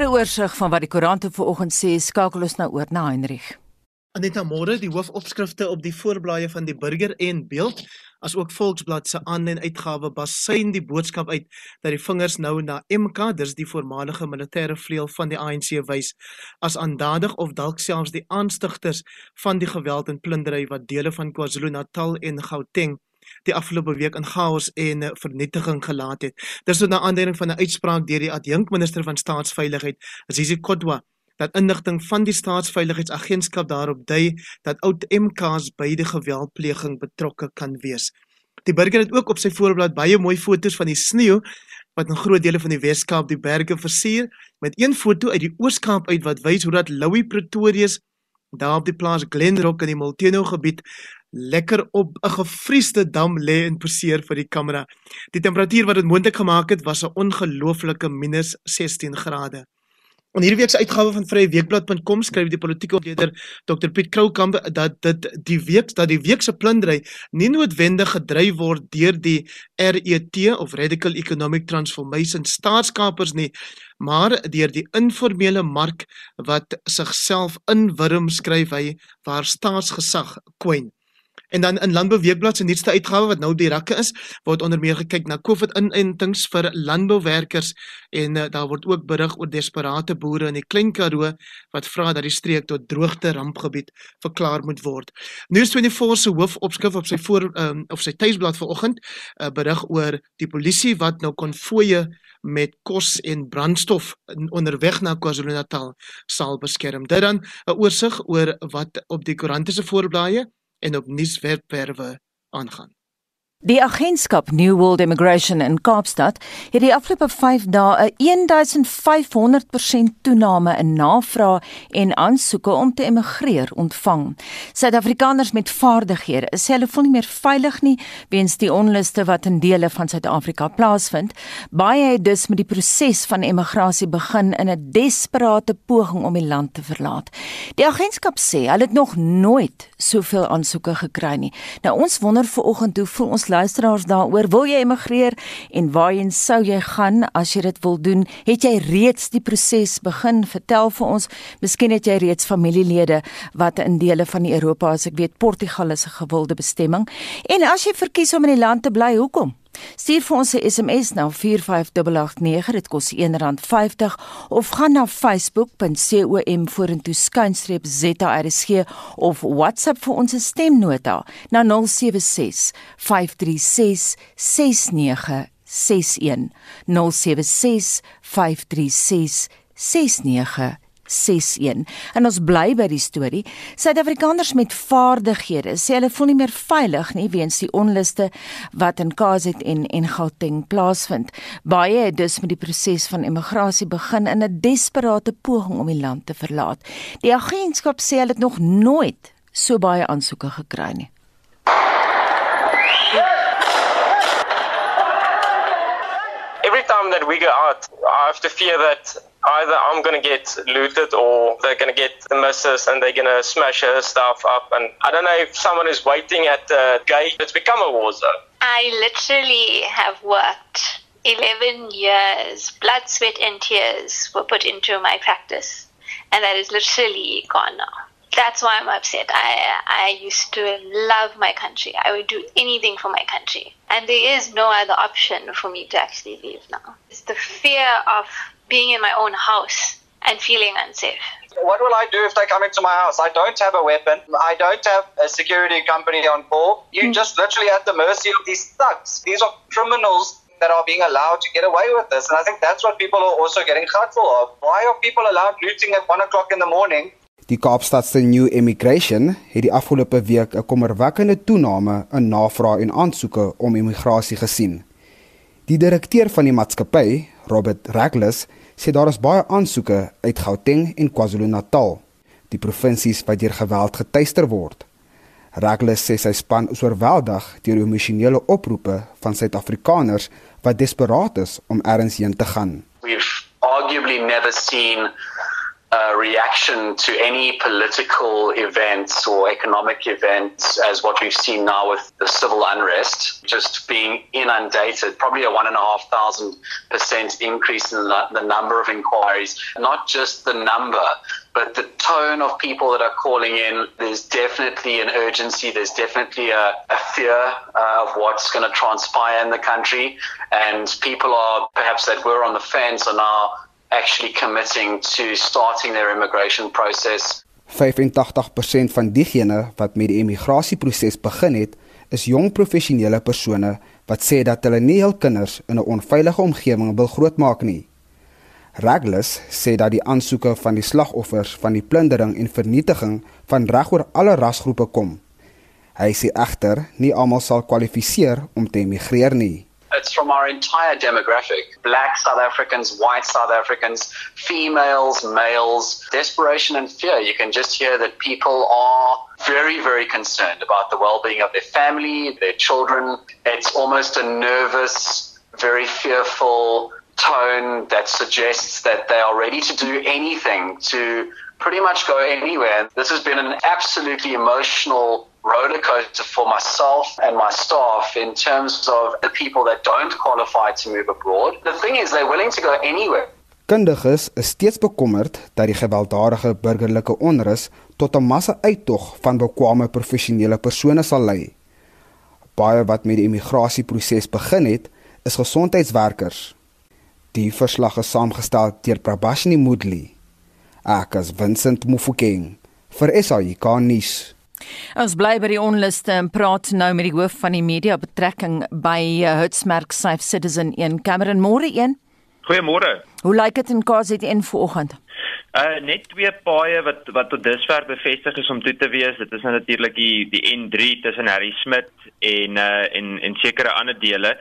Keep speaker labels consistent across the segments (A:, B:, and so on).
A: vir 'n oorsig van wat die koerante vanoggend sê, skakel ons nou oor na Heinrich.
B: Aneta Môre, die hoofopskrifte op die voorblaaie van die Burger en Beeld, as ook Volksblad se aanlyn uitgawe basyn die boodskap uit dat die vingers nou na MK, dis die voormalige militêre vleuel van die ANC wys, as aandadig of dalk selfs die aanstigters van die geweld en plundering wat dele van KwaZulu-Natal en Gauteng die afgelope week in chaos en vernietiging gelaat het. Dis tot na aanleiding van 'n uitspraak deur die adjunkminister van staatsveiligheid, Zizi Kodwa, dat inligting van die staatsveiligheidsagentskap daarop dui dat oud MK's by die geweldpleging betrokke kan wees. Die burger het ook op sy voorblad baie mooi foto's van die sneeu wat in groot dele van die Weskaap die berge versier met een foto uit die Ooskaap uit wat wys hoe dat Louis Pretorius daar op die plaas Glenrock in die Molteno gebied lekker op 'n gefriesde dam lê en poseer vir die kamera. Die temperatuur wat dit moontlik gemaak het was 'n ongelooflike minus 16 grade. In hierdie week se uitgawe van vryeweekblad.com skryf die politieke ontleder Dr Piet Kroukamp dat dit die week dat die week se plundering nie noodwendig gedryf word deur die RET of Radical Economic Transformation staatskapers nie, maar deur die informele mark wat sigself inwurm skryf hy waar staatsgesag kwyn. En dan in Landbou Weekblad se nuutste uitgawe wat nou op die rakke is, word onder meer gekyk na COVID-inentings vir landbouwerkers en uh, daar word ook berig oor desperate boere in die Klein Karoo wat vra dat die streek tot droogte rampgebied verklaar moet word. News 24 se hoofopskrif op sy voor um, of sy tuisblad vanoggend uh, berig oor die polisie wat nou konvoë met kos en brandstof onderweg na KwaZulu-Natal sal beskerm. Dit dan 'n oorsig oor wat op die koerante se voorblaaie en op nuuswebwerwe aangaan.
A: Die agentskap New World Immigration in Kaapstad het die afgelope 5 dae 'n 1500% toename in navrae en aansoeke om te immigreer ontvang. Suid-Afrikaners met vaardighede is hulle voel nie meer veilig nie weens die onluste wat in dele van Suid-Afrika plaasvind. Baie het dus met die proses van immigrasie begin in 'n desperate poging om die land te verlaat. Die agentskap sê hulle het nog nooit soveel aansoeke gekry nie. Nou ons wonder ver oggend hoe voel ons luisteraars daaroor. Wil jy emigreer en waarheen sou jy gaan as jy dit wil doen? Het jy reeds die proses begin? Vertel vir ons. Miskien het jy reeds familielede wat in dele van Europa, as ek weet Portugal is 'n gewilde bestemming. En as jy verkies om in die land te bly, hoekom? Stuur vir ons 'n SMS na 45889, dit kos R1.50 of gaan na facebook.com vorentoe skynstreep ZARSG of WhatsApp vir ons stemnota na 076 536 6961 076 536 6961 61. En ons bly by die storie. Suid-Afrikaners met vaardighede sê hulle voel nie meer veilig nie weens die onluste wat in KwaZulu en en Gauteng plaasvind. Baie het dus met die proses van immigrasie begin in 'n desperate poging om die land te verlaat. Die agentskap sê hulle het nog nooit so baie aansoeke gekry nie.
C: Every time that we go out, I have to fear that either I'm going to get looted or they're going to get the missus and they're going to smash her stuff up. And I don't know if someone is waiting at the gate. It's become a war zone.
D: I literally have worked 11 years. Blood, sweat, and tears were put into my practice. And that is literally gone now. That's why I'm upset. I, I used to love my country. I would do anything for my country. And there is no other option for me to actually leave now. It's the fear of being in my own house and feeling unsafe.
E: What will I do if they come into my house? I don't have a weapon. I don't have a security company on call. You're mm. just literally at the mercy of these thugs. These are criminals that are being allowed to get away with this. And I think that's what people are also getting hurtful of. Why are people allowed looting at 1 o'clock in the morning?
F: Die Kaapstadse New Immigration het die afgelope week 'n kommerwekkende toename in navrae en aansoeke om immigrasie gesien. Die direkteur van die maatskappy, Robert Ragles, sê daar is baie aansoeke uit Gauteng en KwaZulu-Natal, die provinsies wat deur geweld getuister word. Ragles sê sy span is oorweldig deur die emosionele oproepe van Suid-Afrikaners wat desperaat is om ergens heen te gaan.
G: We've arguably never seen uh, reaction to any political events or economic events as what we've seen now with the civil unrest, just being inundated, probably a one and a half thousand percent increase in the, the number of inquiries, not just the number, but the tone of people that are calling in, there's definitely an urgency, there's definitely a, a fear uh, of what's going to transpire in the country. And people are, perhaps that were on the fence, are now actually committing to starting their immigration process.
F: 85% van diegene wat met die immigrasieproses begin het, is jong professionele persone wat sê dat hulle nie hul kinders in 'n onveilige omgewing wil grootmaak nie. Ragles sê dat die aansoeke van die slagoffers van die plundering en vernietiging van regoor alle rasgroepe kom. Hy sê egter nie almal sal kwalifiseer om te emigreer nie.
G: It's from our entire demographic black South Africans, white South Africans, females, males, desperation and fear. You can just hear that people are very, very concerned about the well being of their family, their children. It's almost a nervous, very fearful tone that suggests that they are ready to do anything to pretty much go anywhere. This has been an absolutely emotional roller coaster for myself and my staff in terms of the people that don't qualify to move abroad. The thing is, they're willing to go anywhere.
F: Kundiges is steeds bekommerd dat die gewelddadige burgerlike onrus tot 'n massa-uittog van bekwame professionele persone sal lei. Baie wat met die immigrasieproses begin het, is gesondheidswerkers. Die verslag is saamgestel deur Prabashini Mudli. Ek is Vincent Mufokeng vir SAIK nuus.
A: Ons bly by die onluste en praat nou met die hoof van die media betrekking by Hutsmerk Safe Citizen in Cameron Moore 1.
H: Goeiemôre.
A: Hoe lyk dit in KZN vanoggend?
H: Uh net twee paaie wat wat tot dusver bevestig is om toe te wees. Dit is nou natuurlik die die N3 tussen Harry Smit en uh en en sekere ander dele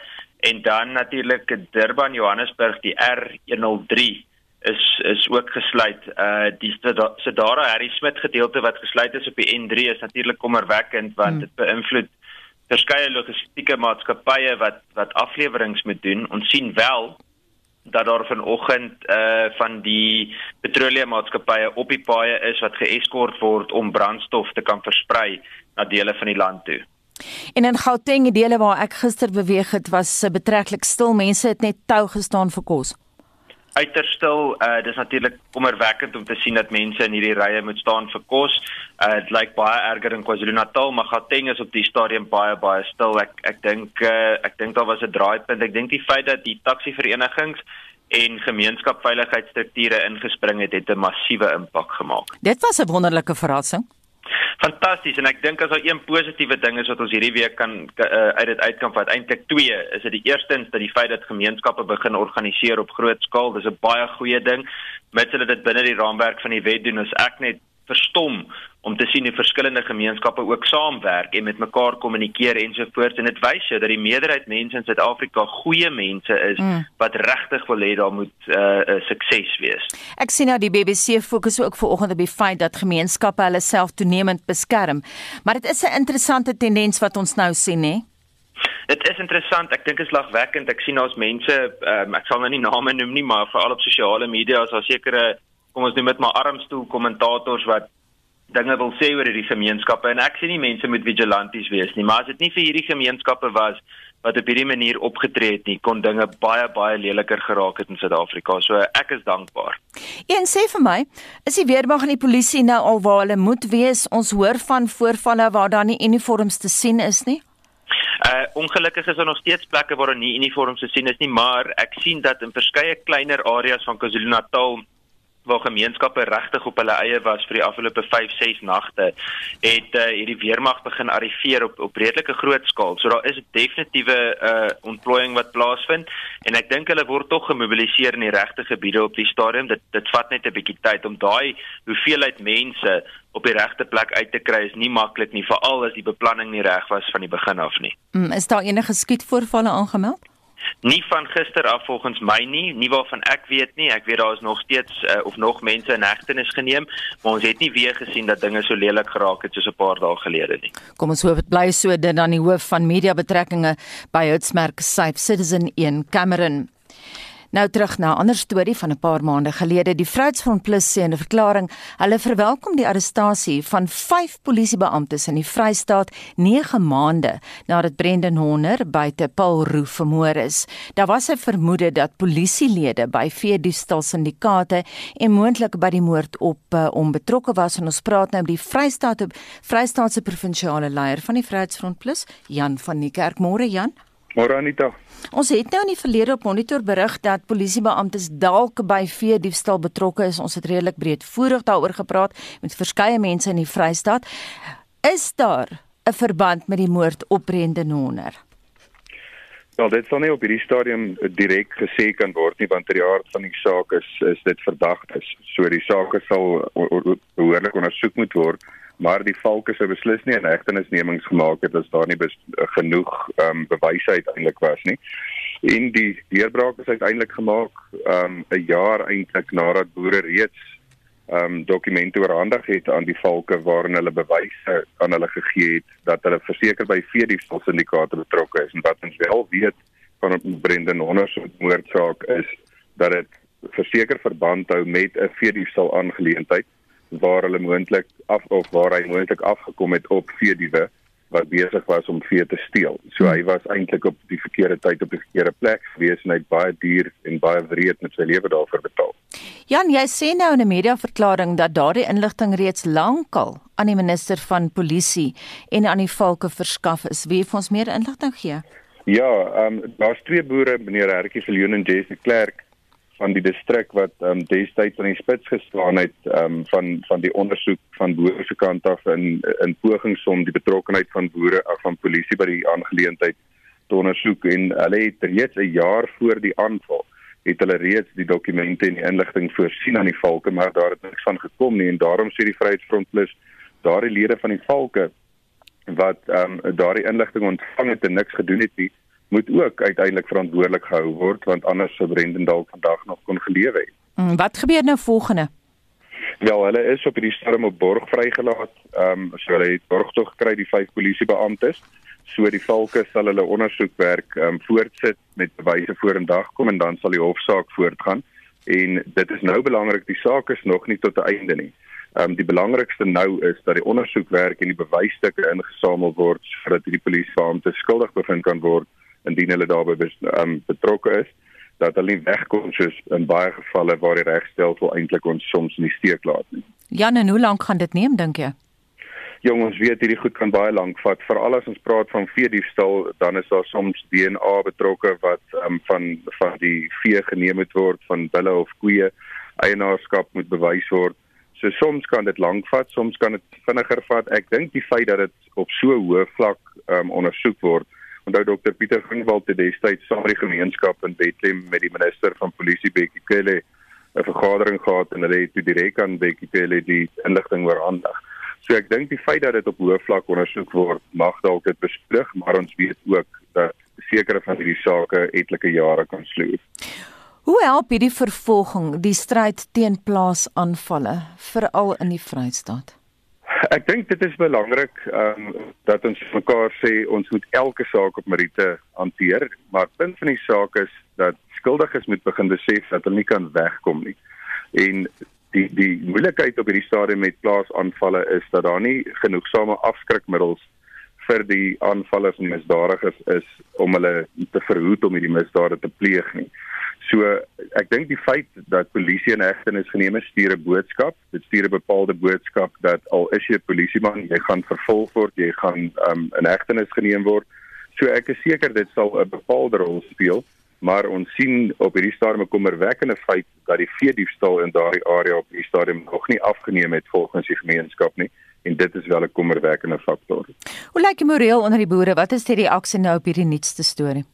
H: en dan natuurlik Durban Johannesburg die R103 is is ook gesluit. Uh die Sedara Harry Smit gedeelte wat gesluit is op die N3 is natuurlik kommerwekkend want hmm. dit beïnvloed verskeie logistieke maatskappye wat wat afleweringe moet doen. Ons sien wel dat daar vanoggend uh van die petroleummaatskappye op die paaie is wat geeskort word om brandstof te kan versprei na dele van die land toe.
A: En in Gauteng, die dele waar ek gister beweeg het, was uh, betreklik stil. Mense het net tou gestaan vir kos
H: uiters stil. Uh dis natuurlik kommerwekkend om te sien dat mense in hierdie rye moet staan vir kos. Uh dit lyk baie erger in KwaZulu-Natal, maar Gauteng is op die stadium baie baie stil. Ek ek dink uh ek dink daar was 'n draaipunt. Ek dink die feit dat die taxi-verenigings en gemeenskapsveiligheidsstrukture ingespring het, het 'n massiewe impak gemaak.
A: Dit was 'n wonderlike verrassing.
H: Fantasties en ek dink as daar een positiewe ding is wat ons hierdie week kan uh, uit dit uitkom wat eintlik twee is dit die eerstens dat die feit dat gemeenskappe begin organiseer op groot skaal dis 'n baie goeie ding. Mits hulle dit binne die raamwerk van die wet doen is ek net verstom om te sien hoe verskillende gemeenskappe ook saamwerk en met mekaar kommunikeer ensovoorts en dit wys jou dat die meerderheid mense in Suid-Afrika goeie mense is mm. wat regtig wil hê daar moet 'n uh, uh, sukses wees.
A: Ek sien nou die BBC fokus ook vanoggend op die feit dat gemeenskappe hulle self toenemend beskerm. Maar dit is 'n interessante tendens wat ons nou sien, hè?
H: Dit is interessant. Ek dink dit is lagwekkend. Ek sien ons mense, um, ek sal nou nie name noem nie, maar veral op sosiale media is daar sekere kom ons noem dit maar armstoel kommentators wat dinge wil sê oor hierdie gemeenskappe en ek sê nie mense moet vigilanties wees nie, maar as dit nie vir hierdie gemeenskappe was wat op hierdie manier opgetree het nie, kon dinge baie baie leliker geraak het in Suid-Afrika. So ek is dankbaar.
A: En sê vir my, is die weermag en die polisie nou al waar hulle moet wees? Ons hoor van voorvalle waar daar nie uniforms te sien is nie.
H: Uh ongelukkig is daar nog steeds plekke waar daar nie uniforms te sien is nie, maar ek sien dat in verskeie kleiner areas van KwaZulu-Natal waar gemeenskappe regtig op hulle eie was vir die afgelope 5, 6 nagte, het uh, hierdie weermag begin arriveer op op redelike groot skaal. So daar is 'n definitiewe uh ontplooiing wat plaasvind en ek dink hulle word tog gemobiliseer in die regte gebiede op die stadium. Dit dit vat net 'n bietjie tyd om daai hoeveelheid mense op die regte plek uit te kry is nie maklik nie, veral as die beplanning nie reg was van die begin af nie.
A: Mm, is daar enige skietvoorvalle aangemeld?
H: Nie van gister af volgens my nie, nie waarvan ek weet nie. Ek weet daar is nog steeds uh, of nog mense in hegtenis geneem, maar ons het nie weer gesien dat dinge so lelik geraak het soos 'n paar dae gelede nie.
A: Kom ons hoop dit bly so dit dan die hoof van media betrekkinge by Hutsmerk Safe Citizen in Cameron. Nou terug na 'n ander storie van 'n paar maande gelede. Die Vryheidsfront Plus sê in 'n verklaring, hulle verwelkom die arrestasie van 5 polisiebeamptes in die Vrystaat 9 maande nadat Brendan Horner buite Paul Roo vermoor is. Daar was 'n vermoede dat polisielede by veediefstal syndikaate en moontlik by die moord op uh, om betrokke was en ons praat nou met die Vrystaat Vrystaatse provinsiale leier van die Vryheidsfront Plus, Jan van die Kerk. Môre Jan.
I: Môre Anita.
A: Ons het nou in die verlede op monitor berig dat polisiebeamptes dalk by vee diefstal betrokke is. Ons het redelik breedvoerig daaroor gepraat met verskeie mense in die Vrystaat. Is daar 'n verband met die moord op Brendan Horner?
I: Wel, dit sal nie op hierdie stadium direk gesê kan word nie want ter aard van die saak is is dit verdagtes. So die saak sal behoorlik ondersoek moet word maar die valke sou beslis nie 'n hegtenisnemings gemaak het as daar nie genoeg ehm um, bewyse uiteindelik was nie. En die deurbraak is uiteindelik gemaak ehm um, 'n jaar eintlik nadat boere reeds ehm um, dokumente oorhandig het aan die valke waarin hulle bewyse aan hulle gegee het dat hulle verseker by veediefstal syndikaate betrokke is en wat ons wel weet van Brendan Honor se moordsaak is dat dit verseker verband hou met 'n veediefstal aangeleentheid waar hulle moontlik af of waar hy moontlik afgekom het op veediewe wat besig was om vee te steel. So hy was eintlik op die verkeerde tyd op die verkeerde plek gewees en hy het baie duur en baie wreed met sy lewe daarvoor betaal.
A: Jan, jy sê nou in 'n mediaverklaring dat daardie inligting reeds lankal aan die minister van polisie en aan die valke verskaf is. Wie het ons meer inligting gee?
I: Ja, ehm um, daar's twee boere, meneer Hertjie Viljoen en Jesse Clerk van die distrik wat ehm um, destyds aan die spits gestaan het ehm um, van van die ondersoek van boere se kant af in in pogings om die betrokkeheid van boere af van polisie by die aangeleentheid te ondersoek. En hulle het reeds 'n jaar voor die aanval het hulle reeds die dokumente en die inligting voorsien aan die valke maar daar het niks van gekom nie. En daarom sê die Vryheidsfront plus daardie lede van die valke wat ehm um, daardie inligting ontvang het en niks gedoen het nie moet ook uiteindelik verantwoordelik gehou word want anders sou Brendan dalk vandag nog kon gelewe het.
A: Mm, wat gebeur nou volgende?
I: Wel, hulle is op hierdie storm op borg vrygelaat. Ehm um, so hulle het borg tog gekry die vyf polisiebeamptes. So die valke sal hulle ondersoekwerk ehm um, voortsit met bewyse vorendag kom en dan sal die hofsaak voortgaan. En dit is nou belangrik, die saak is nog nie tot 'n einde nie. Ehm um, die belangrikste nou is dat die ondersoekwerk en die bewysstukke ingesamel word sodat die polisiebeampte skuldig bevind kan word indien hulle daarbey um, betrokke is dat hulle nie wegkom soos in baie gevalle waar die regstelsel eintlik ons soms in die steek laat nie.
A: Jan, en hoe lank gaan dit neem dink jy?
I: Jong, ons weet hierdie goed kan baie lank vat. Veral as ons praat van veediefstal, dan is daar soms DNA betrokke wat um, van van die vee geneem word van bulle of koeie. Eienaarskap moet bewys word. So soms kan dit lank vat, soms kan dit vinniger vat. Ek dink die feit dat dit op so hoë vlak um, ondersoek word, Onthou dokter Pieter Groenewald het destyds saam met die gemeenskap in Bethlehem met die minister van polisie Bekkie Cele 'n vergadering gehad en hulle het toe direk aan Bekkie Cele die inligting oorhandig. So ek dink die feit dat dit op hoë vlak ondersoek word, mag dalk dit bespreek, maar ons weet ook dat sekere van hierdie sake etlike jare kan sleep.
A: Hoe help hierdie vervolging die stryd teen plaasaanvalle veral in die Vrystaat?
I: Ek dink dit is belangrik ehm um, dat ons mekaar sê ons moet elke saak op meriete hanteer, maar punt van die saak is dat skuldiges moet begin besef dat hulle nie kan wegkom nie. En die die moeilikheid op hierdie stadium met plaasaanvalle is dat daar nie genoegsame afskrikmiddels vir die aanvallers en misdadigers is om hulle te verhoed om hierdie misdade te pleeg nie. So ek dink die feit dat polisie in hegtenis geneem is, stuur 'n boodskap. Dit stuur 'n bepaalde boodskap dat al is jy 'n polisieman, jy gaan vervolg word, jy gaan um, in hegtenis geneem word. So ek is seker dit sal 'n bepaalde rol speel, maar ons sien op hierdie stadium 'n kommerwekkende feit dat die veediefstal in daardie area op hierdie stadium nog nie afgeneem het volgens die gemeenskap nie en dit is wel 'n kommerwekkende faktor.
A: Hoe lyk die moreel onder die boere? Wat is die reaksie nou op hierdie nuutste storie?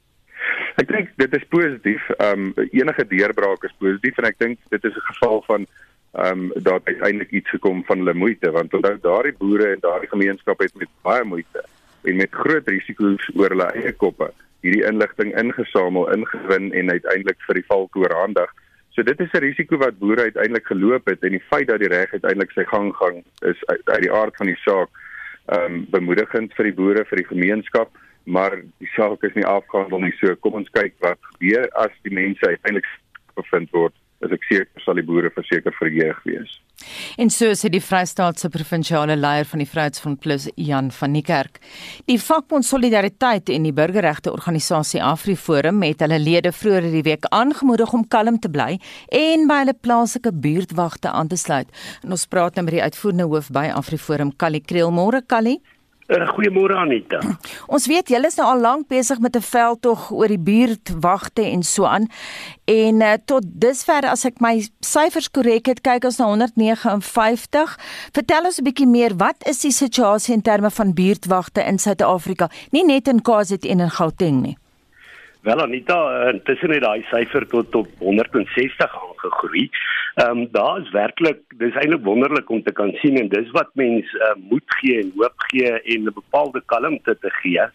I: Ek dink dit is positief. Ehm um, enige deurbraak is positief en ek dink dit is 'n geval van ehm um, dat uiteindelik iets gekom van hulle moeite want onthou daardie boere en daardie gemeenskap het met baie moeite en met groot risiko's oor hulle eie koppe hierdie inligting ingesamel, ingewin en uiteindelik vir die valk oorhandig. So dit is 'n risiko wat boere uiteindelik geloop het en die feit dat die reg uiteindelik sy gang gaan is uit, uit die aard van die saak ehm um, bemoedigend vir die boere, vir die gemeenskap maar die saak is nie afgehandel nie. So kom ons kyk wat gebeur as die mense uiteindelik bevind word, is ek seker sal die boere verseker verheug wees.
A: En so sê die Vrystaatse provinsiale leier van die Vryheidsfront Plus, Jan van die Kerk. Die vakbond Solidariteit en die burgerregte organisasie AfriForum het hulle lede vroeër die week aangemoedig om kalm te bly en by hulle plaaslike buurtwagte aan te sluit. En ons praat nou met die uitvoerende hoof by AfriForum, Callie Kriel. Môre Callie.
J: Uh, Goeiemôre Anita.
A: Ons weet julle is nou al lank besig met 'n veldtog oor die buurtwagte en so aan. En uh, tot dusver as ek my syfers korrek het, kyk ons na 159. Vertel ons 'n bietjie meer, wat is die situasie in terme van buurtwagte in Suid-Afrika? Nie net in KwaZulu-Natal en Gauteng nie.
J: Wel Anita, intussen het daai syfer tot op 160 aangegroei. Ehm um, daar is werklik dis eintlik wonderlik om te kan sien en dis wat mens uh, moed gee en hoop gee en 'n bepaalde kalmte te gee.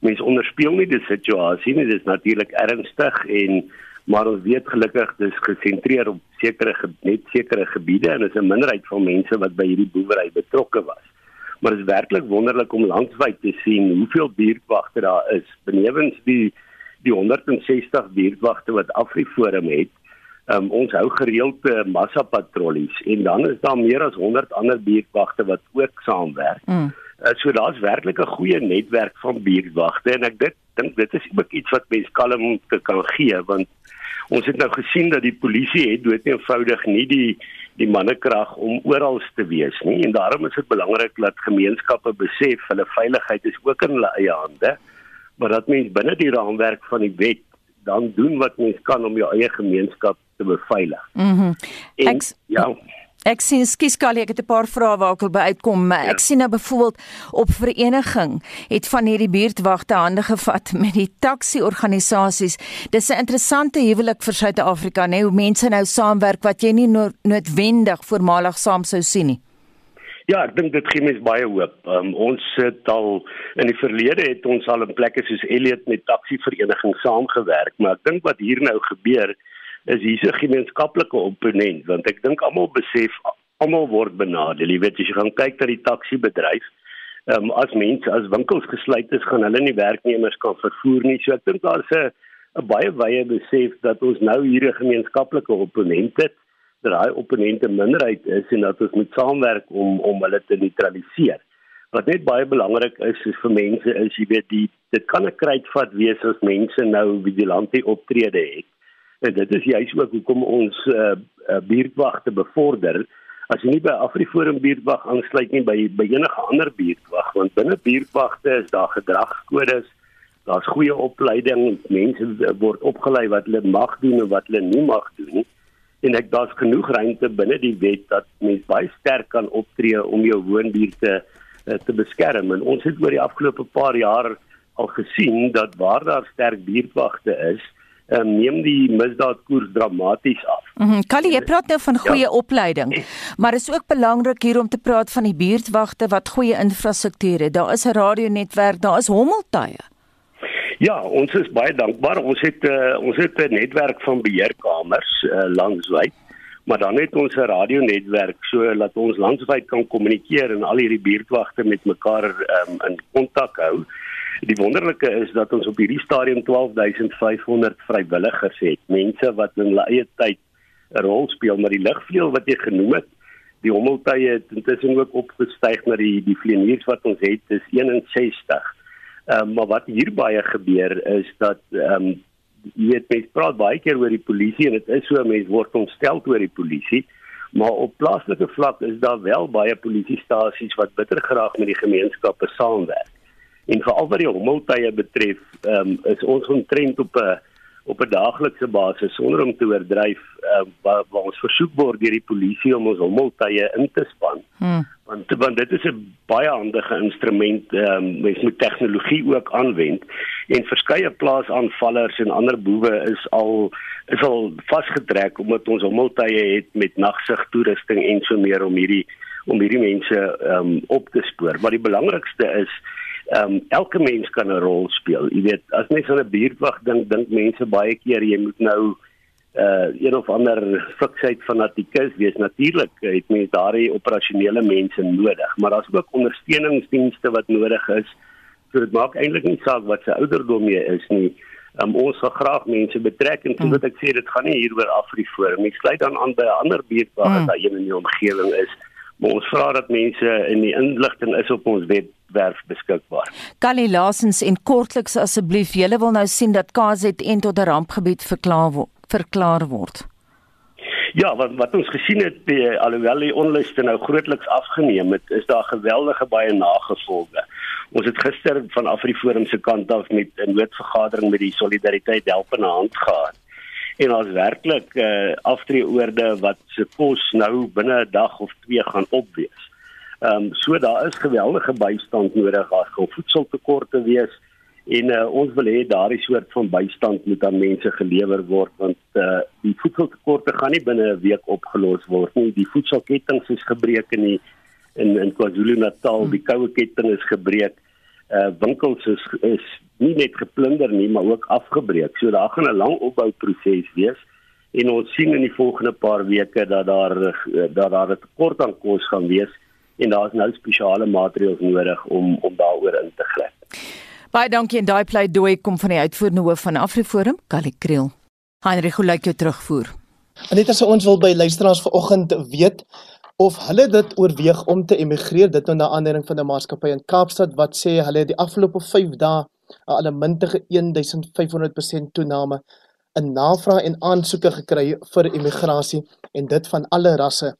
J: Mens onderspeel nie die situasie nie, dis natuurlik ernstig en maar ons weet gelukkig dis gesentreer op sekere net sekere gebiede en is 'n minderheid van mense wat by hierdie boerdery betrokke was. Maar dit is werklik wonderlik om landwyd te sien hoeveel buurtwagte daar is benewens die die 160 buurtwagte wat Afriforum het Um, ons hou gereeld uh, massa patrollies en dan is daar meer as 100 ander buurtwagte wat ook saamwerk. Mm. Uh, so daar's werklik 'n goeie netwerk van buurtwagte en ek dit dink dit is ook iets wat mens kalm te kan gee want ons het nou gesien dat die polisie het dood eenvoudig nie die die mannekrag om oral te wees nie en daarom is dit belangrik dat gemeenskappe besef hulle veiligheid is ook in hulle eie hande maar dat mens binne die raamwerk van die wet dan doen wat mens kan om jou eie gemeenskap te beveilig.
A: Mhm. Mm ek ja. Ek sien skiskalie ek het 'n paar vrae waar ek wil by uitkom. Ja. Ek sien nou byvoorbeeld op vereniging het van hierdie buurtwagte hande gevat met die taxi organisasies. Dis 'n interessante huwelik vir Suid-Afrika, né, hoe mense nou saamwerk wat jy nie noodwendig voormalig saam sou sien nie.
J: Ja, ek dink dit gee mens baie hoop. Um, ons sit al in die verlede het ons al in plekke soos Elliot met taxi verenigings saamgewerk, maar ek dink wat hier nou gebeur is hier 'n gemeenskaplike opponent want ek dink almal besef almal word benadeel. Jy weet as jy gaan kyk na die taxi bedryf, ehm um, as mense as winkels gesluit is, gaan hulle nie werknemers kan vervoer nie. So ek dink daar's 'n 'n baie wye besef dat ons nou hier 'n gemeenskaplike opponent het dat daai opponente minderheid is en dat ons moet saamwerk om om hulle te neutraliseer. Wat net baie belangrik is is vir mense is jy weet die dit kan 'n kruitvat wees as mense nou vigilante optrede het. En dit is juist ook hoekom ons uh, uh, buurtwagte bevorder. As jy nie by Afriforum buurtwag aansluit nie by by enige ander buurtwag, want binne buurtwagte is daar gedragskodes, daar's goeie opleiding, mense word opgelei wat hulle mag doen en wat hulle nie mag doen nie. En ek daar's genoeg ruimte binne die wet dat mens baie sterk kan optree om jou woonbuurte uh, te beskerm. En ons het oor die afgelope paar jaar al gesien dat waar daar sterk buurtwagte is, um, neem die misdaadkoers dramaties af.
A: Mm Kali, jy praat nou van goeie ja. opleiding. Maar is ook belangrik hier om te praat van die buurtwagte wat goeie infrastruktuur het. Daar is 'n radionetwerk, daar is hommeltuie.
J: Ja, ons is baie dankbaar. Ons het uh, ons het 'n netwerk van beheerkamers uh, landwyd. Maar dan het ons 'n radionetwerk so dat ons landwyd kan kommunikeer en al hierdie buurtwagte met mekaar um, in kontak hou. Die wonderlike is dat ons op hierdie stadium 12500 vrywilligers het, mense wat in hulle eie tyd 'n rol speel, maar die ligvleuel wat jy genoem het, die hommeltuie het intussen ook opgestyg na die die vlieëniers wat ons het, is 61. Ehm um, maar wat hier baie gebeur is dat ehm um, jy weet mense praat baie keer oor die polisie en dit is so mense word ontstel oor die polisie. Maar op plaaslike vlak is daar wel baie polisiestasies wat bitter graag met die gemeenskappe saamwerk. En veral wat die hommeltuie betref, ehm um, is ons omtrent op 'n op 'n daaglikse basis sonder om te oordryf uh, waar, waar ons versoek word deur die polisie om ons hommeltuie in te span. Hmm. Want want dit is 'n baie handige instrument. Um, mens moet tegnologie ook aanwend en verskeie plaasaanvallers en ander boewe is al is al vasgetrek omdat ons hommeltuie het met nagsig toerusting en so meer om hierdie om hierdie mense um, op te spoor. Maar die belangrikste is Ehm um, elke mens kan 'n rol speel. Jy weet, as mens aan 'n buurtwag dink, dink mense baie keer jy moet nou uh een of ander fiksheid fanatikus wees. Natuurlik het mens daardie operasionele mense nodig, maar daar's ook ondersteuningsdienste wat nodig is. So dit maak eintlik nie saak wat se ouderdom jy is nie. Um, ons wil graag mense betrek en mm. ek sê dit gaan nie hier oor Afriforum nie. Sluit dan aan by 'n ander buurtwag mm. wat daar een in die omgewing is. Maar ons vra dat mense in die inligting is op ons webwerf beskikbaar.
A: Kali Lasens en kortliks asseblief, julle wil nou sien dat KZN tot 'n rampgebied verklaar word. Verklaar word.
J: Ja, wat wat ons gesien het, die, alhoewel die onluste nou grootliks afgeneem het, is daar geweldige baie nagevolge. Ons het gister van Afriforum se kant af met 'n noodvergadering met die Solidariteit Help in hand gehad. En ons werklik uh, eh, aftreeoorde wat se kos nou binne 'n dag of twee gaan opwees. Ehm um, so daar is geweldige bystand nodig as gaan voedseltekorte wees en uh, ons wil hê daardie soort van bystand moet aan mense gelewer word want uh, die voedseltekorte gaan nie binne 'n week opgelos word nie. Die voedselketting is gebreek in die in in KwaZulu-Natal, die koue ketting is gebreek. Uh winkels is is nie net geplunder nie, maar ook afgebreek. So daar gaan 'n lang opbouproses wees en ons sien in die volgende paar weke dat daar dat daar 'n tekort aan kos gaan wees en daar is nou spesiale maatreëls nodig om om daaroor in te gryp.
A: Baie dankie en daai pleidooi kom van die uitvoerende hoof van Afriforum, Kali Kriel. Heinrich, hoe lyk jou terugvoer?
B: Aneta se ons wil by luisteraars vanoggend weet of hulle dit oorweeg om te emigreer dit nou na aanleiding van 'n maatskappy in Kaapstad wat sê hulle het die afgelope 5 dae 'n allemintige 1500% toename in navraag en aansoeke gekry vir immigrasie en dit van alle rasse.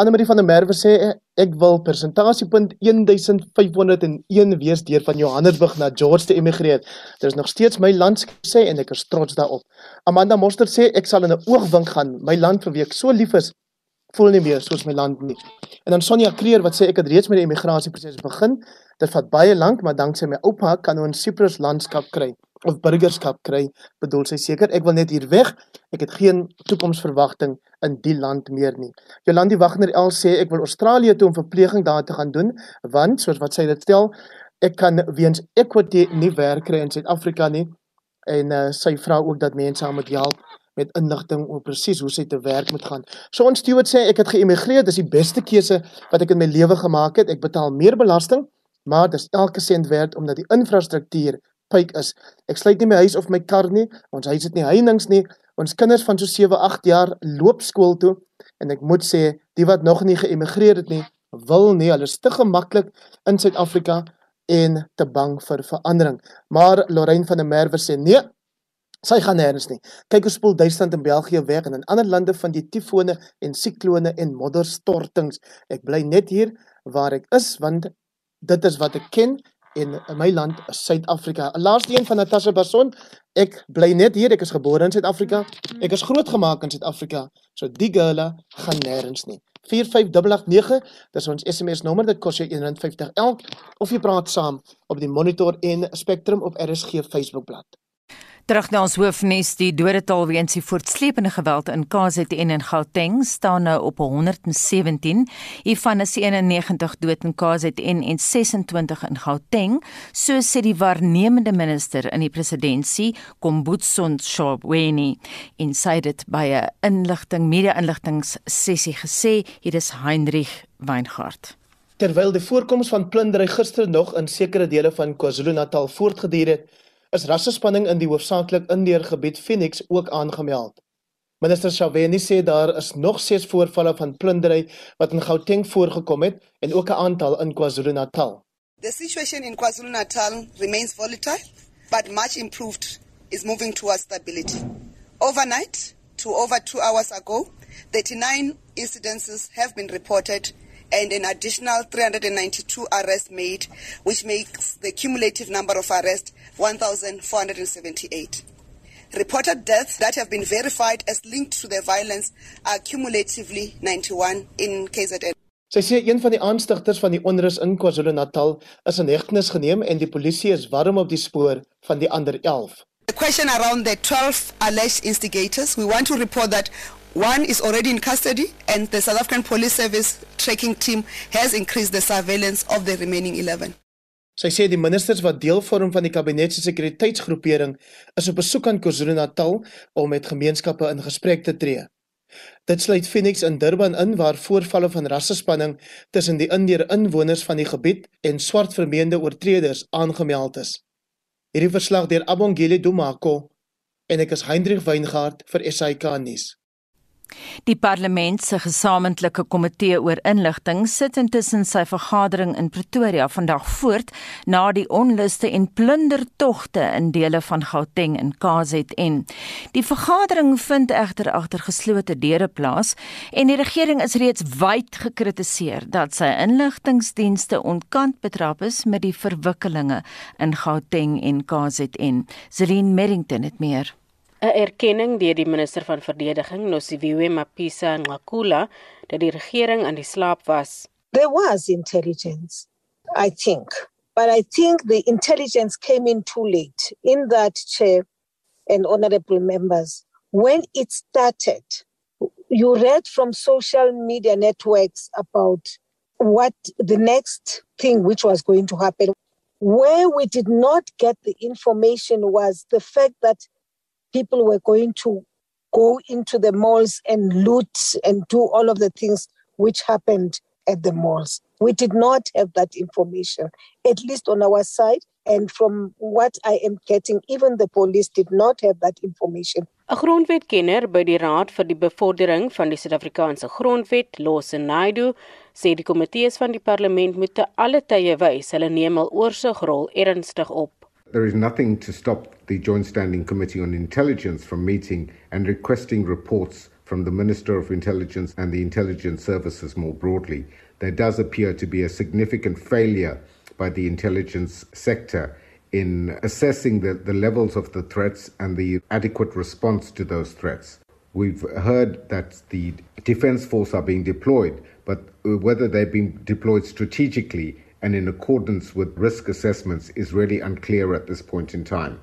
B: Annelie van der Merwe sê ek wil persentasiepunt 1501 wees deur van Johannesburg na George te immigreer. Dit is nog steeds my land sê en ek is trots daarop. Amanda Moster sê ek sal in 'n oogwink gaan my land vir wie ek so lief is voel nie meer soos my land nie. En dan Sonja Kreer wat sê ek het reeds met die immigrasieproses begin. Dit vat baie lank, maar danksy my oupa kan ons Cyprus landskap kry of burgerskap kry, bedoel sy seker ek wil net hier weg. Ek het geen toekomsverwagting in die land meer nie. Jolandi Wagner El sê ek wil Australië toe om verpleging daar te gaan doen want soos wat sy dit stel, ek kan weens equity nie werk kry in Suid-Afrika nie en uh, sy vra ook dat mense haar moet help met inligting oor presies hoe sy te werk moet gaan. So ons Stewart sê ek het geëmigreer, dis die beste keuse wat ek in my lewe gemaak het. Ek betaal meer belasting, maar dis elke sent werd omdat die infrastruktuur pyk is. Ek sluit nie my huis of my kar nie. Ons huis het nie heininge nie. Ons kinders van so 7, 8 jaar loop skool toe en ek moet sê, die wat nog nie geëmigreer het nie, wil nie. Hulle is te gemaklik in Suid-Afrika en te bang vir verandering. Maar Lorraine van der Merwe sê nee. Sy gaan nêrens nie. Kyk hoe spoel Duitsland en België weg en in ander lande van die tifone en siklone en modderstortings. Ek bly net hier waar ek is want dit is wat ek ken en my land is Suid-Afrika. Laaste een van Natasha Bason. Ek bly net hier. Ek is gebore in Suid-Afrika. Ek is grootgemaak in Suid-Afrika. So die girlle gaan nêrens nie. 45889, dis ons SMS nommer. Dit kos jou R1.50 elk of jy praat saam op die Monitor en Spectrum op RSG Facebookblad.
A: Terug na ons hoofnuus, die dodetal weens die voortsleepende geweld in KZN en Gauteng staan nou op 117. Hiervan is 91 dood in KZN en 26 in Gauteng, so sê die waarnemende minister in die presidentskap, Kombutson Shobweni, en sy het by 'n inligting media-inligtings sessie gesê. Hier is Heinrich Weingart.
B: Terwyl die voorkoms van plundering gister nog in sekere dele van KwaZulu-Natal voortgeduur het, is rassespanning in die hoofsaaklik Indeer gebied Phoenix ook aangemeld. Minister Shaweni sê daar is nog ses voorvalle van plundering wat in Gauteng voorgekom het en ook 'n aantal in KwaZulu-Natal.
K: The situation in KwaZulu-Natal remains volatile, but much improved is moving towards stability. Overnight, to over 2 hours ago, 39 incidences have been reported and an additional 392 arrests made, which makes the cumulative number of arrests 1,478. Reported deaths that have been verified as linked to the violence are cumulatively 91 in KZN.
B: Sy sê een van die aanstigters van die onrus in KwaZulu-Natal is in hegtenis geneem en die polisie is warm op die spoor van die ander 11.
K: The question around the 12 alleged instigators, we want to report that one is already in custody and the South African Police Service tracking team has increased the surveillance of the remaining 11.
B: Sy sê die ministers wat deel vorm van die kabinet se sekuriteitsgroepering is op besoek aan KwaZulu-Natal om met gemeenskappe in gesprek te tree. Dit sluit Phoenix in Durban in waar voorvalle van rassespanning tussen die indeer inwoners van die gebied en swart vermeende oortreders aangemeld is. Hierdie verslag deur Abongile Dumako En ek is Hendrik Weingart vir SAK nuus.
A: Die parlement se gesamentlike komitee oor inligting sit intussen sy vergadering in Pretoria vandag voort na die onluste en plundertogte in dele van Gauteng en KZN. Die vergadering vind egter agter geslote deure plaas en die regering is reeds wyd gekritiseer dat sy inligtingdienste ontkant betrap is met die verwikkelinge in Gauteng en KZN. Zelin Merrington het meer
L: 'n erkenning deur die minister van verdediging Nosiviwe Mapisa Nqakula dat die regering aan die slaap was.
M: There was intelligence, I think, but I think the intelligence came in too late in that chair and honorable members when it started you read from social media networks about what the next thing which was going to happen where we did not get the information was the fact that people were going to go into the malls and loot and do all of the things which happened at the malls. We did not have that information, at least on our side. And from what I am getting, even the police did not have that information.
L: 'n Grondwetkenner by die Raad vir die Bevordering van die Suid-Afrikaanse Grondwet, Lose Naidu, sê die komitees van die parlement moet te alle tye wys hulle neem hul oorsigrol ernstig op.
N: There is nothing to stop the Joint Standing Committee on Intelligence from meeting and requesting reports from the Minister of Intelligence and the intelligence services more broadly. There does appear to be a significant failure by the intelligence sector in assessing the, the levels of the threats and the adequate response to those threats. We've heard that the Defence Force are being deployed, but uh, whether they're being deployed strategically and in accordance with risk assessments is really unclear at this point in time.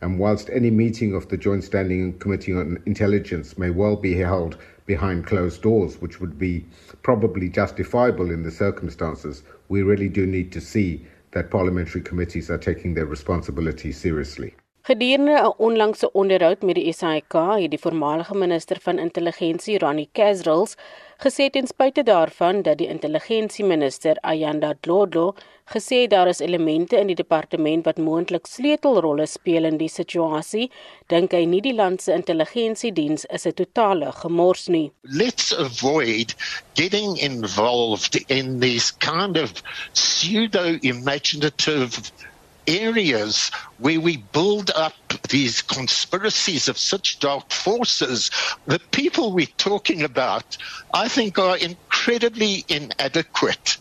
N: And whilst any meeting of the Joint Standing Committee on Intelligence may well be held behind closed doors, which would be probably justifiable in the circumstances, we really do need to see that parliamentary committees are taking their responsibility seriously.
L: Gedurende 'n onlangse onderhoud met die SAIK het die voormalige minister van intelligensie, Ronnie Kasrils, gesê ten spyte daarvan dat die intelligensieminister Ayanda Dlodlo gesê daar is elemente in die departement wat moontlik sleutelrolle speel in die situasie, dink hy nie die land se intelligensiediens is 'n totale gemors nie.
O: Let's avoid getting involved in these kind of pseudo imaginative areas where we build up these conspiracies of such dark forces, the people we're talking about, I think, are incredibly inadequate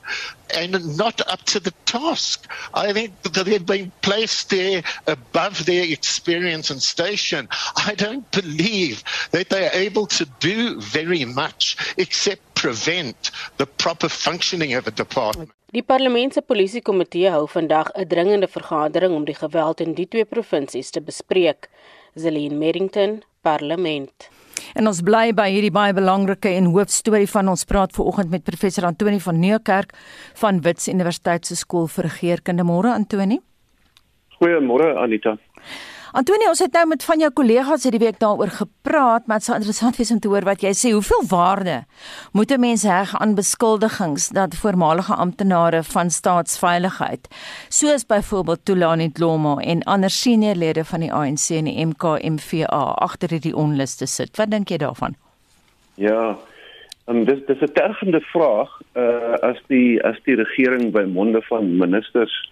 O: and not up to the task. I think that they've been placed there above their experience and station. I don't believe that they're able to do very much except prevent the proper functioning of a department.
L: Die Parlement se Polisiekomitee hou vandag 'n dringende vergadering om die geweld in die twee provinsies te bespreek. Zelin Merrington, Parlement.
A: En ons bly by hierdie baie belangrike en hoofstorie van ons praat vanoggend met professor Antoni van Nieuwkerk van Wits Universiteit se skool vir regeringskunde. Môre Antoni.
P: Goeiemôre Anita.
A: Antonie, ons het nou met van jou kollegas hierdie week daaroor gepraat, maar dit sou interessant wees om te hoor wat jy sê. Hoeveel waarde moet 'n mens heg aan beskuldigings dat voormalige amptenare van staatsveiligheid, soos byvoorbeeld Tulani Dlomo en ander seniorlede van die ANC en die MKMVA agter hierdie onluste sit? Wat dink jy daarvan?
P: Ja, um, dis dis 'n tergende vraag uh as die as die regering by monde van ministers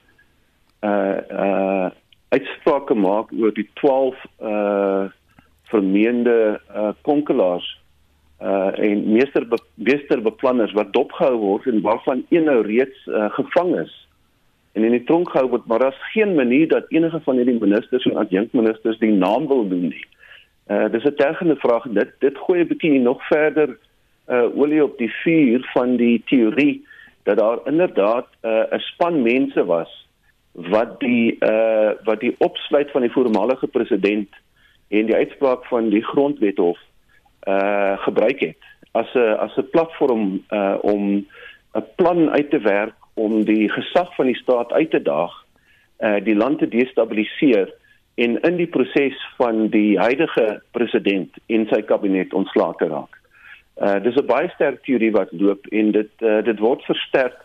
P: uh uh uitsprake maak oor die 12 uh vermeende uh konkelaars uh en meester be, meesterbeplanners wat dopgehou word en waarvan een nou reeds uh, gevang is en in die tronk gehou word maar daar's geen manier dat enige van hierdie ministers en adjunkministers die naam wil doen nie. Uh dis 'n tergende vraag dit dit gooi 'n bietjie nog verder uh olie op die vuur van die teorie dat daar inderdaad 'n uh, span mense was wat die uh wat die opsluit van die voormalige president en die uitspraak van die grondwethof uh gebruik het as 'n as 'n platform uh om 'n plan uit te werk om die gesag van die staat uit te daag uh die land te destabiliseer en in die proses van die huidige president en sy kabinet ontslae te raak. Uh dis 'n baie sterk teorie wat loop en dit uh, dit word versterk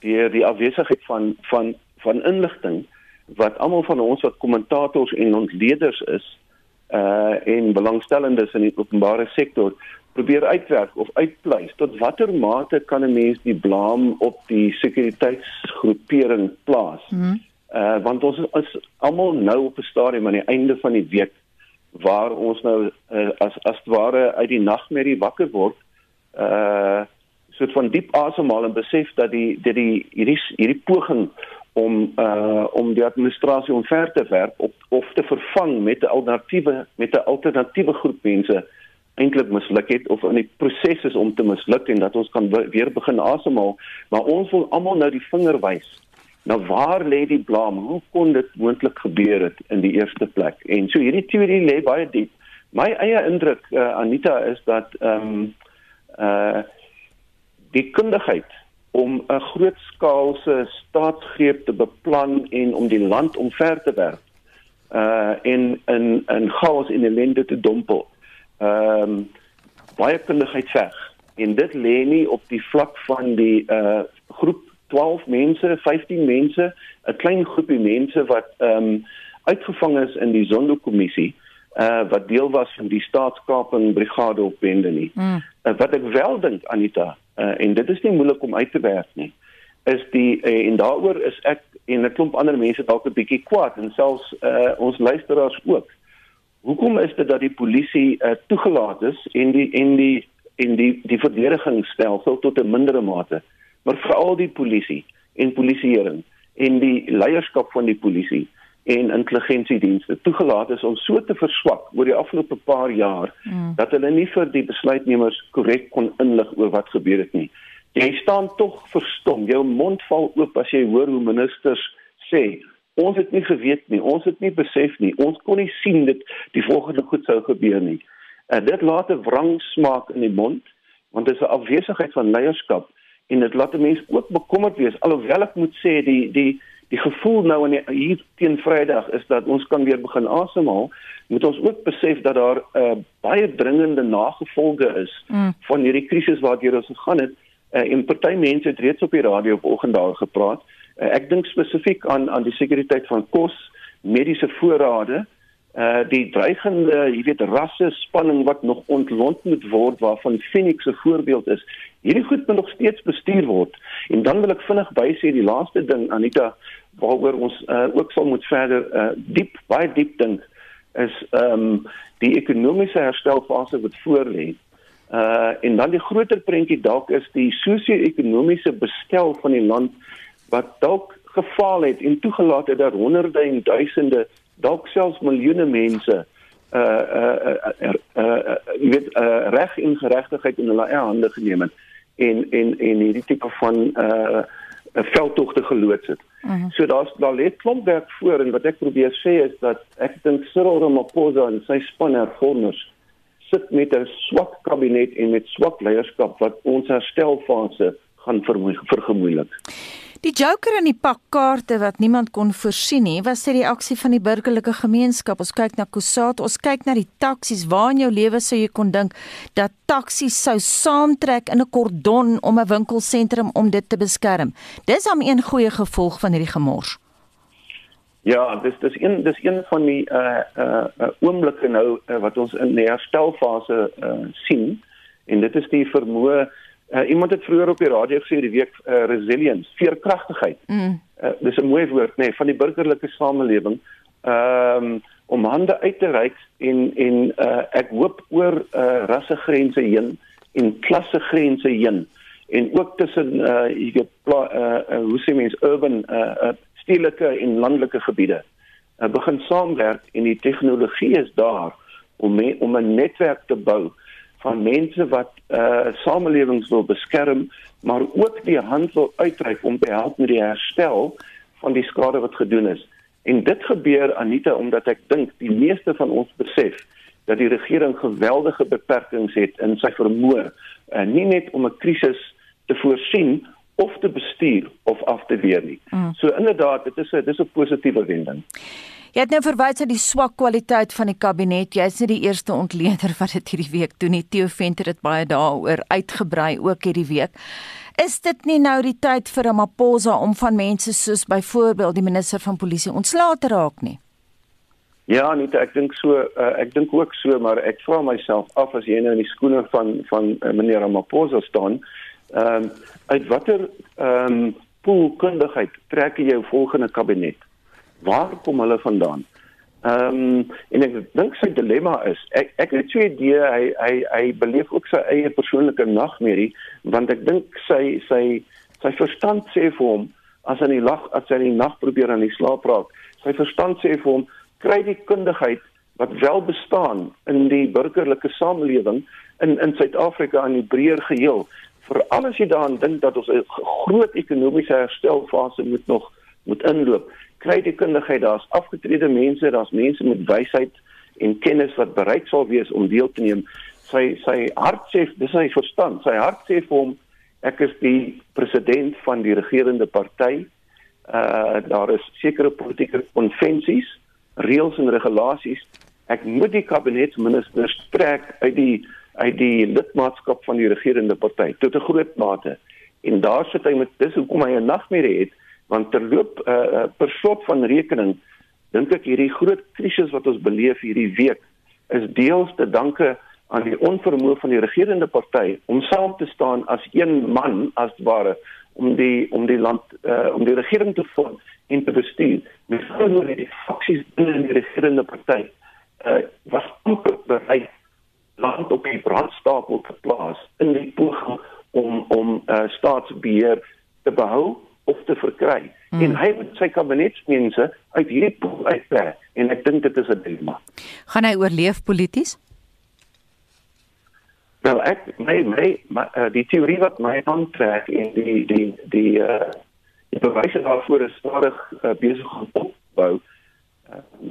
P: deur die afwesigheid van van van inligting wat almal van ons wat kommentators en ontleeders is uh en belangstellendes in die openbare sektor probeer uitwerk of uitpleis tot watter mate kan 'n mens die blame op die sekuriteitsgroepering plaas? Hmm. Uh want ons is almal nou op 'n stadium aan die einde van die week waar ons nou uh, as as ware uit die nagmerrie wakker word uh soort van diep asemhaal en besef dat die dat die hierdie hierdie poging om uh om die administrasie omver te werp of of te vervang met 'n alternatiewe met 'n alternatiewe groep mense eintlik misluk het of in die proses is om te misluk en dat ons kan weer begin asemhaal. Maar ons wil almal nou die vinger wys. Nou waar lê die blame? Hoe kon dit moontlik gebeur het in die eerste plek? En so hierdie teorie lê baie diep. My eie indruk uh, Anita is dat ehm um, uh die kundigheid om 'n grootskaalse staatsgreep te beplan en om die land omver te werp uh in in in chaos in ellende te dompel. Ehm um, baie kundigheid veg en dit lê nie op die vlak van die uh groep 12 mense, 15 mense, 'n klein groepie mense wat ehm um, uitgevang is in die Zondo-kommissie uh wat deel was van die staatskaping brigade op Bende nie. Mm. Uh, wat ek wel dink Anita uh, en dit is nie moeilik om uit te werk nie is die uh, en daaroor is ek en 'n klomp ander mense dalk 'n bietjie kwaad en selfs uh, ons luisteraars ook. Hoekom is dit dat die polisie uh, toegelaat is en die en die en die die verdedigingsstelsel tot 'n mindere mate, maar veral die polisie en polisieering en die leierskap van die polisie en intelligensiedienste toegelaat is om so te verswak oor die afgelope paar jaar mm. dat hulle nie vir die besluitnemers korrek kon inlig oor wat gebeur het nie. Jy staan tog verstom. Jou mond val oop as jy hoor hoe ministers sê ons het nie geweet nie, ons het nie besef nie, ons kon nie sien dit die volgende goed sou gebeur nie. En dit laat 'n wrang smaak in die mond want dit is 'n afwesigheid van leierskap en dit laat mense ook bekommerd wees alhoewel ek moet sê die die die gevoel nou in die, hier teen Vrydag is dat ons kan weer begin asemhaal, moet ons ook besef dat daar 'n uh, baie dringende nagevolge is mm. van hierdie krisis waardeur ons gegaan het. Uh, en party mense het reeds op die radio vanoggend daar gepraat. Uh, ek dink spesifiek aan aan die sekuriteit van kos, mediese voorrade, uh die dreigende, jy weet, rasse spanning wat nog ontlont moet word waarvan Phoenix 'n voorbeeld is. Hierdie goed moet nog steeds bestuur word. En dan wil ek vinnig bysê die laaste ding Anita waaroor ons uh, ook sal moet verder uh, diep baie diep dink is ehm um, die ekonomiese herstelfase wat voorlê. Uh en dan die groter prentjie dalk is die sosio-ekonomiese bestel van die land wat dalk gefaal het en toegelaat het dat honderde en duisende dalk selfs miljoene mense uh uh uh, uh, uh weet uh, reg en geregtigheid in hulle eie hande geneem het en en en hierdie tipe van uh veldtogte geloods het. Uh mhm. -huh. So daar's daar lê klomp werk voor en wat ek probeer sê is dat ek dink Cyril Ramaphosa en sy span hervormers sit met 'n swak kabinet en met swak leierskap wat ons herstelfase gaan vergemoeilik.
A: Die joker in die pak kaarte wat niemand kon voorsien nie, was die reaksie van die burgerlike gemeenskap. Ons kyk na Kusat, ons kyk na die taksies. Waar in jou lewe sou jy kon dink dat taksies sou saamtrek in 'n kordon om 'n winkelsentrum om dit te beskerm? Dis hom een goeie gevolg van hierdie gemors.
P: Ja, dis dis een dis een van die uh uh, uh oomblikke nou uh, wat ons in die herstelfase uh sien en dit is die vermoë Uh, iemand het vroeër op die radio gesê die week uh, resilience, veerkragtigheid. Mm. Uh, dis 'n mooi woord nê nee, van die burgerlike samelewing. Ehm um, om hande uit te reik en en uh, ek hoop oor uh, rassegrense heen en klassegrense heen en ook tussen uh, jy weet uh, uh, hoe sê mens urban uh, uh, stedelike en landelike gebiede. Uh, begin saamwerk en die tegnologie is daar om me, om 'n netwerk te bou van mense wat uh samelewings wil beskerm, maar ook die hand wil uitreik om te help met die herstel van die skade wat gedoen is. En dit gebeur Anita omdat ek dink die meeste van ons besef dat die regering geweldige beperkings het in sy vermoë, uh, nie net om 'n krisis te voorsien of te bestuur of af te weer nie. Mm. So inderdaad, dit is 'n dis 'n positiewe wending.
A: Jy het nou verwys na die swak kwaliteit van die kabinet. Jy is nie die eerste ontleder wat dit hierdie week doen nie. Theo Venter het baie daaroor uitgebrei ook hierdie week. Is dit nie nou die tyd vir 'n Maposa om van mense soos byvoorbeeld die minister van polisie ontslae te raak nie?
P: Ja, nee, ek dink so uh, ek dink ook so, maar ek vra myself af as jy nou in die skoene van van uh, meneer Ramaphosa staan, ehm um, uit watter ehm um, poolkundigheid trek jy jou volgende kabinet? Waar kom hulle vandaan? Ehm um, en ek dink sy dilemma is ek ek het 'n idee hy hy hy beleef ook sy eie persoonlike nagmerrie want ek dink sy sy sy verstand sê vir hom as hy in die lag as hy in die nag probeer aan die slaap raak sy verstand sê vir hom kry die kundigheid wat wel bestaan in die burgerlike samelewing in in Suid-Afrika aan die breër geheel vir alles jy daaraan dink dat ons 'n groot ekonomiese herstelfase moet nog moet inloop kry die kundigheid, daar's afgetrede mense, daar's mense met wysheid en kennis wat bereid sal wees om deel te neem. Sy sy hart sê, dis sy verstand. Sy hart sê vir hom ek is die president van die regerende party. Uh daar is sekere politieke konvensies, reëls en regulasies. Ek moet die kabinetsministers trek uit die uit die lidmaatskap van die regerende party tot 'n groot mate. En daar sit hy met dis hoekom hy 'n nagmerrie het want terloop uh, per slot van rekening dink ek hierdie groot krisis wat ons beleef hierdie week is deels te danke aan die onvermoë van die regerende party om saam te staan as een man as ware om die om die land uh, om die regering te vorm en te bestuur. Met genoeg die faksies binne die regerende party uh, was amper bereid land op die brandstapel te plaas in die poging om om uh, staatsbeheer te behou of te verkry. Hmm. En hy moet sy kabinetsmense uit hierdie pool uittrek en ek dink dit is 'n dilemma.
A: Gaan hy oorleef polities?
P: Wel ek my my, my uh, die teorie wat my aantrek en die die die uh die bewyse daarvoor is stadig uh, besig om opbou.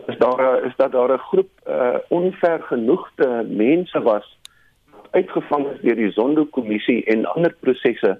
P: Is daar is dat daar 'n groep uh onvergenoegde mense was uitgevang is deur die Zondo-kommissie en ander prosesse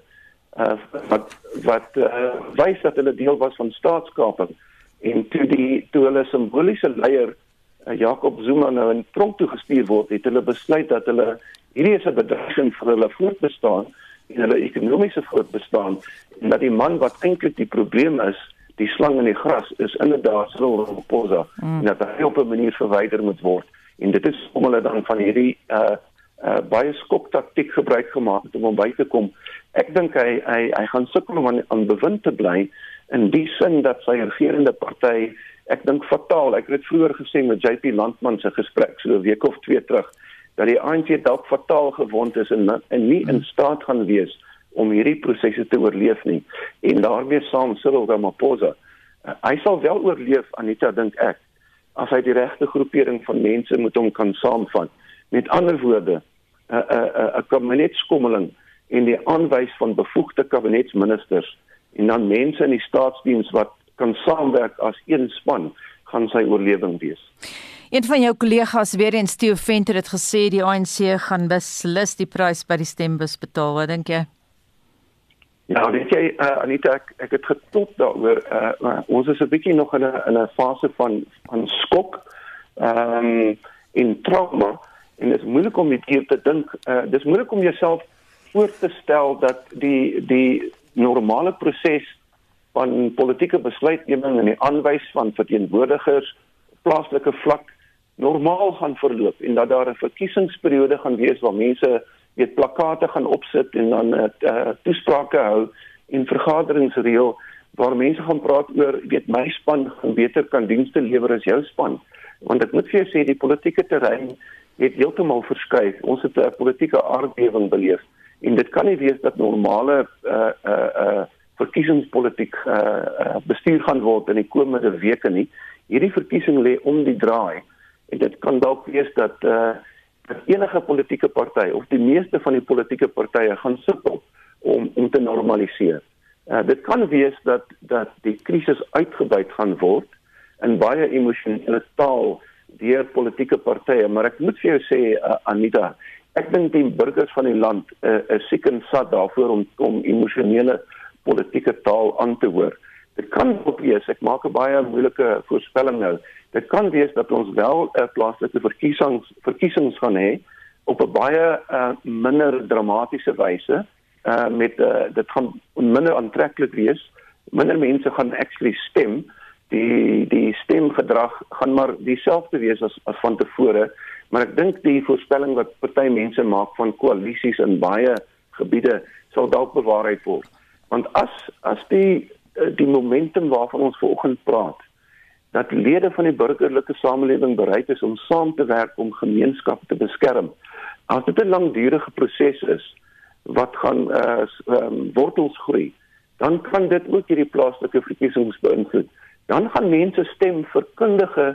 P: uh, wat wat uh, wys dat hulle deel was van staatskaping. En toe die toe hulle simboliese leier uh, Jacob Zuma nou in tronk toe gestuur word het hulle besluit dat hulle hierdie is 'n bedreiging vir hulle voortbestaan en hulle ekonomiese voortbestaan en dat die man wat eintlik die probleem is die slang in die gras is inderdaad Cyril Ramaphosa mm. en dat hy op 'n manier verwyder moet word en dit is om hulle dan van hierdie uh, uh baie skok taktik gebruik gemaak om hom by te kom ek dink hy hy hy gaan sukkel om aan, aan bewind te bly in die sin dat sy regerende party ek dink fataal ek het dit vroeër gesê met JP Landman se gesprek so 'n week of twee terug dat die ANC dalk fataal gewond is en en nie in staat gaan wees om hierdie prosesse te oorleef nie en daarmee saam Cyril Ramaphosa uh, hy sal wel oorleef Anita dink ek as hy die regte groepering van mense moet hom kan saamvat met ander woorde 'n 'n 'n kabinetskommeling en die aanwys van bevoegde kabinetsministers en dan mense in die staatsdiens wat kan saamwerk as een span gaan sy oorlewing wees.
A: Een van jou kollegas weer eens Theo Venter het gesê die ANC gaan beslis die prys by die stembus betaal. Wat dink jy?
P: Ja, weet jy uh, Anita ek, ek het getop daaroor. Uh, ons is 'n bietjie nog in 'n in 'n fase van van skok. Ehm um, in trauma en dit is moeilik om dit hier te dink. Uh, dis moeilik om jouself voor te stel dat die die normale proses van politieke besluitneming en die aanwys van verteenwoordigers plaaslike vlak normaal gaan verloop en dat daar 'n verkiesingsperiode gaan wees waar mense weet plakate gaan opsit en dan eh, uh, toesprake hou en vergaderings reël waar mense gaan praat oor weet my span gaan beter kan dienste lewer as jou span want ek moet vir jou sê die politieke terrein het heeltemal verskuif ons het 'n politieke aardbewing beleef en dit kan nie wees dat normale uh uh uh verkiesingspolitiek uh, uh bestuur gaan word in die komende weke nie. Hierdie verkiesing lê om die draai en dit kan dalk wees dat uh dat enige politieke party of die meeste van die politieke partye gaan sukkel om om te normaliseer. Uh dit kan wees dat dat die krisis uitgebuit gaan word in baie emosionele taal deur politieke partye, maar ek moet vir jou sê uh, Anita, ek dink die burgers van die land uh, is seker en sat daarvoor om om emosionele politieke taal aan te hoor. Dit kan ook wees, ek maak 'n baie moeilike voorspelling nou. Dit kan wees dat ons wel 'n uh, plaaslike verkiesings verkiesings gaan hê op 'n baie uh, minder dramatiese wyse. Uh met uh, dit gaan minder aantreklik wees. Minder mense gaan actually stem die die stemgedrag gaan maar dieselfde wees as, as van tevore, maar ek dink die voorspelling wat party mense maak van koalisies in baie gebiede sal dalk bewaarheid word. Want as as die die momentum waarvan ons vanoggend praat, dat lede van die burgerlike samelewing bereid is om saam te werk om gemeenskappe te beskerm. As dit 'n langdurige proses is wat gaan uh, um, wortels groei, dan kan dit ook hierdie plaaslike verkiesings beïnvloed dan gaan mense stem vir kundige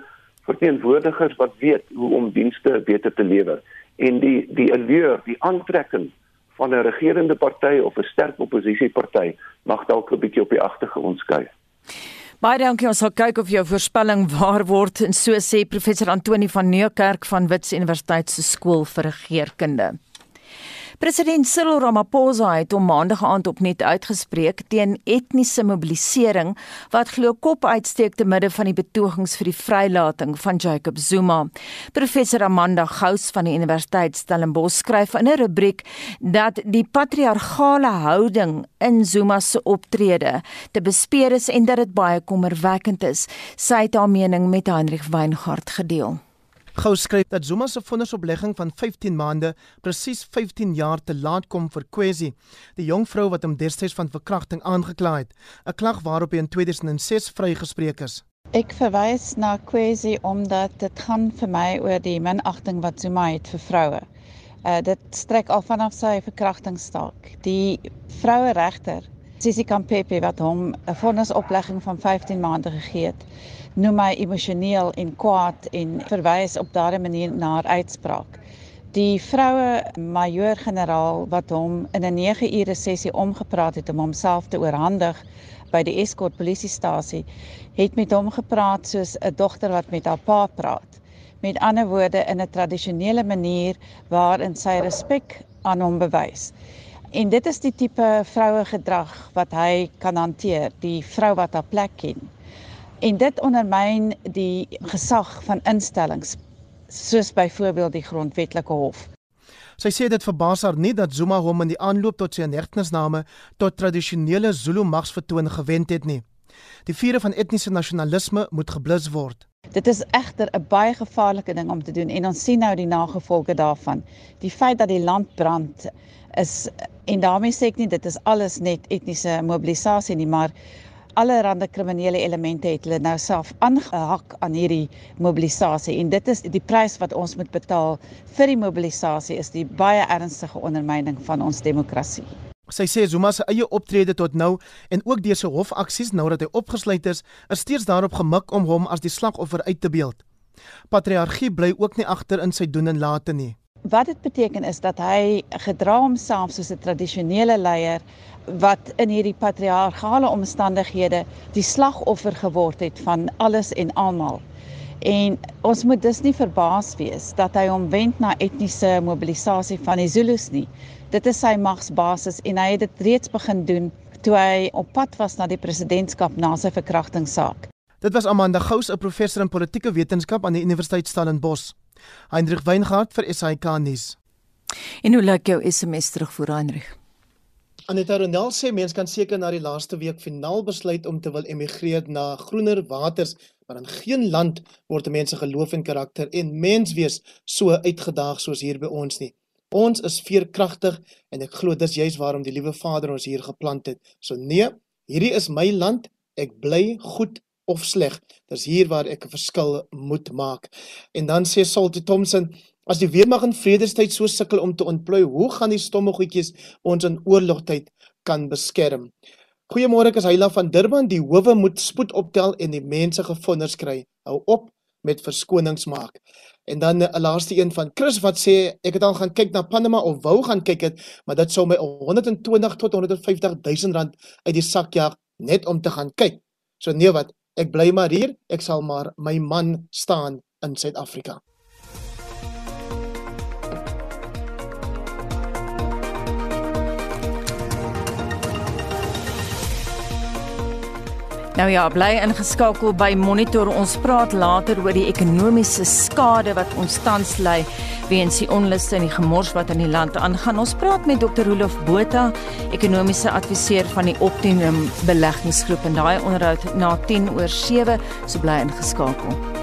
P: verteenwoordigers wat weet hoe om dienste beter te lewer en die die allure, die aantrekking van 'n regerende party of 'n sterk oppositieparty mag dalk 'n bietjie op die agtergrond skuif.
A: Baie dankie ons sal kyk of jou voorspelling waar word en so sê professor Antoni van Nieuwkerk van Wits Universiteit se skool vir regeringskunde. President Cyril Ramaphosa het hom maandag aand op net uitgespreek teen etniese mobilisering wat glo kop uitsteek te midde van die betogings vir die vrylating van Jacob Zuma. Professor Amanda Gous van die Universiteit Stellenbosch skryf in 'n rubriek dat die patriargale houding in Zuma se optrede te bespeer is en dat dit baie kommerwekkend is. Sy het haar mening met Heinrich Weingart gedeel.
B: Gou skryf dat Zuma se vonnisoplegging van 15 maande presies 15 jaar te laat kom vir Kwesi, die jong vrou wat hom destyds van verkrachting aangekla het, 'n klag waarop hy in 2006 vrygespreek is.
Q: Ek verwys na Kwesi omdat dit gaan vir my oor die minagting wat Zuma het vir vroue. Uh dit strek al vanaf sy verkrachtingsstaak. Die vroue regter, Sisi Kampepe wat hom 'n vonnisoplegging van 15 maande gegee het noem my emosioneel en kwaad en verwys op daardie manier na haar uitspraak. Die vroue majoor-generaal wat hom in 'n 9 ure sessie omgepraat het om homself te oorhandig by die Escort polisiestasie, het met hom gepraat soos 'n dogter wat met haar pa praat. Met ander woorde in 'n tradisionele manier waarin sy respek aan hom bewys. En dit is die tipe vroue gedrag wat hy kan hanteer, die vrou wat haar plek ken en dit ondermyn die gesag van instellings soos byvoorbeeld die grondwetlike hof.
B: Sy sê dit verbaas haar nie dat Zuma hom in die aanloop tot sy negtenisname tot tradisionele Zulu magsvertoon gewend het nie. Die vuure van etniese nasionalisme moet geblus word.
Q: Dit is egter 'n baie gevaarlike ding om te doen en ons sien nou die nagevolge daarvan. Die feit dat die land brand is en daarmee sê ek nie dit is alles net etniese mobilisasie nie, maar allerlei kriminele elemente het hulle nou self aangehak aan hierdie mobilisasie en dit is die prys wat ons moet betaal vir die mobilisasie is die baie ernstige ondermyning van ons demokrasie.
B: Sy sê Zuma se eie optrede tot nou en ook deur sy hofaksies nou dat hy opgesluit is, is steeds daarop gemik om hom as die slagoffer uit te beeld. Patriargie bly ook nie agter in sy doen en late nie.
Q: Wat dit beteken is dat hy gedra homself soos 'n tradisionele leier wat in hierdie patriargale omstandighede die slagoffer geword het van alles en almal. En ons moet dus nie verbaas wees dat hy omwend na etniese mobilisasie van die Zulus nie. Dit is sy magsbasis en hy het dit reeds begin doen toe hy op pad was na die presidentskap na sy verkrachtingssaak.
B: Dit was Amanda Gous, 'n professor in politieke wetenskap aan die Universiteit Stellenbosch. Heinrich Weingart vir SAK nuus.
A: En hoe lyk jou SMS terug vir Heinrich?
B: Aneta Ronel sê mense kan seker na die laaste week finaal besluit om te wil emigreer na groener waters, maar in geen land word mense geloof en karakter en menswees so uitgedaag soos hier by ons nie. Ons is veerkragtig en ek glo dis juist waarom die liewe Vader ons hier geplant het. So nee, hierdie is my land. Ek bly goed of sleg. Dis hier waar ek 'n verskil moet maak. En dan sê Salty Thompson, as die weermag in vredestyd so sukkel om te ontplooi, hoe gaan die stomme goedjies ons in oorlogtyd kan beskerm? Goeiemôre, ek is Heila van Durban. Die howe moet spoed optel en die mense gevonders kry. Hou op met verskonings maak. En dan 'n laaste een van Chris wat sê ek het al gaan kyk na Panama of wou gaan kyk het, maar dit sou my 120 tot 150 000 rand uit die sak jag net om te gaan kyk. So nee wat, Ek bly maar hier, ek sal maar my man staan in Suid-Afrika.
A: Nou ja, bly ingeskakel by Monitor. Ons praat later oor die ekonomiese skade wat ons tans ly weens die onluste en die gemors wat in die land aangaan. Ons praat met Dr. Rolof Botha, ekonomiese adviseur van die Optimum Beleggingsgroep en daai onderhoud na 10 oor 7, so bly ingeskakel.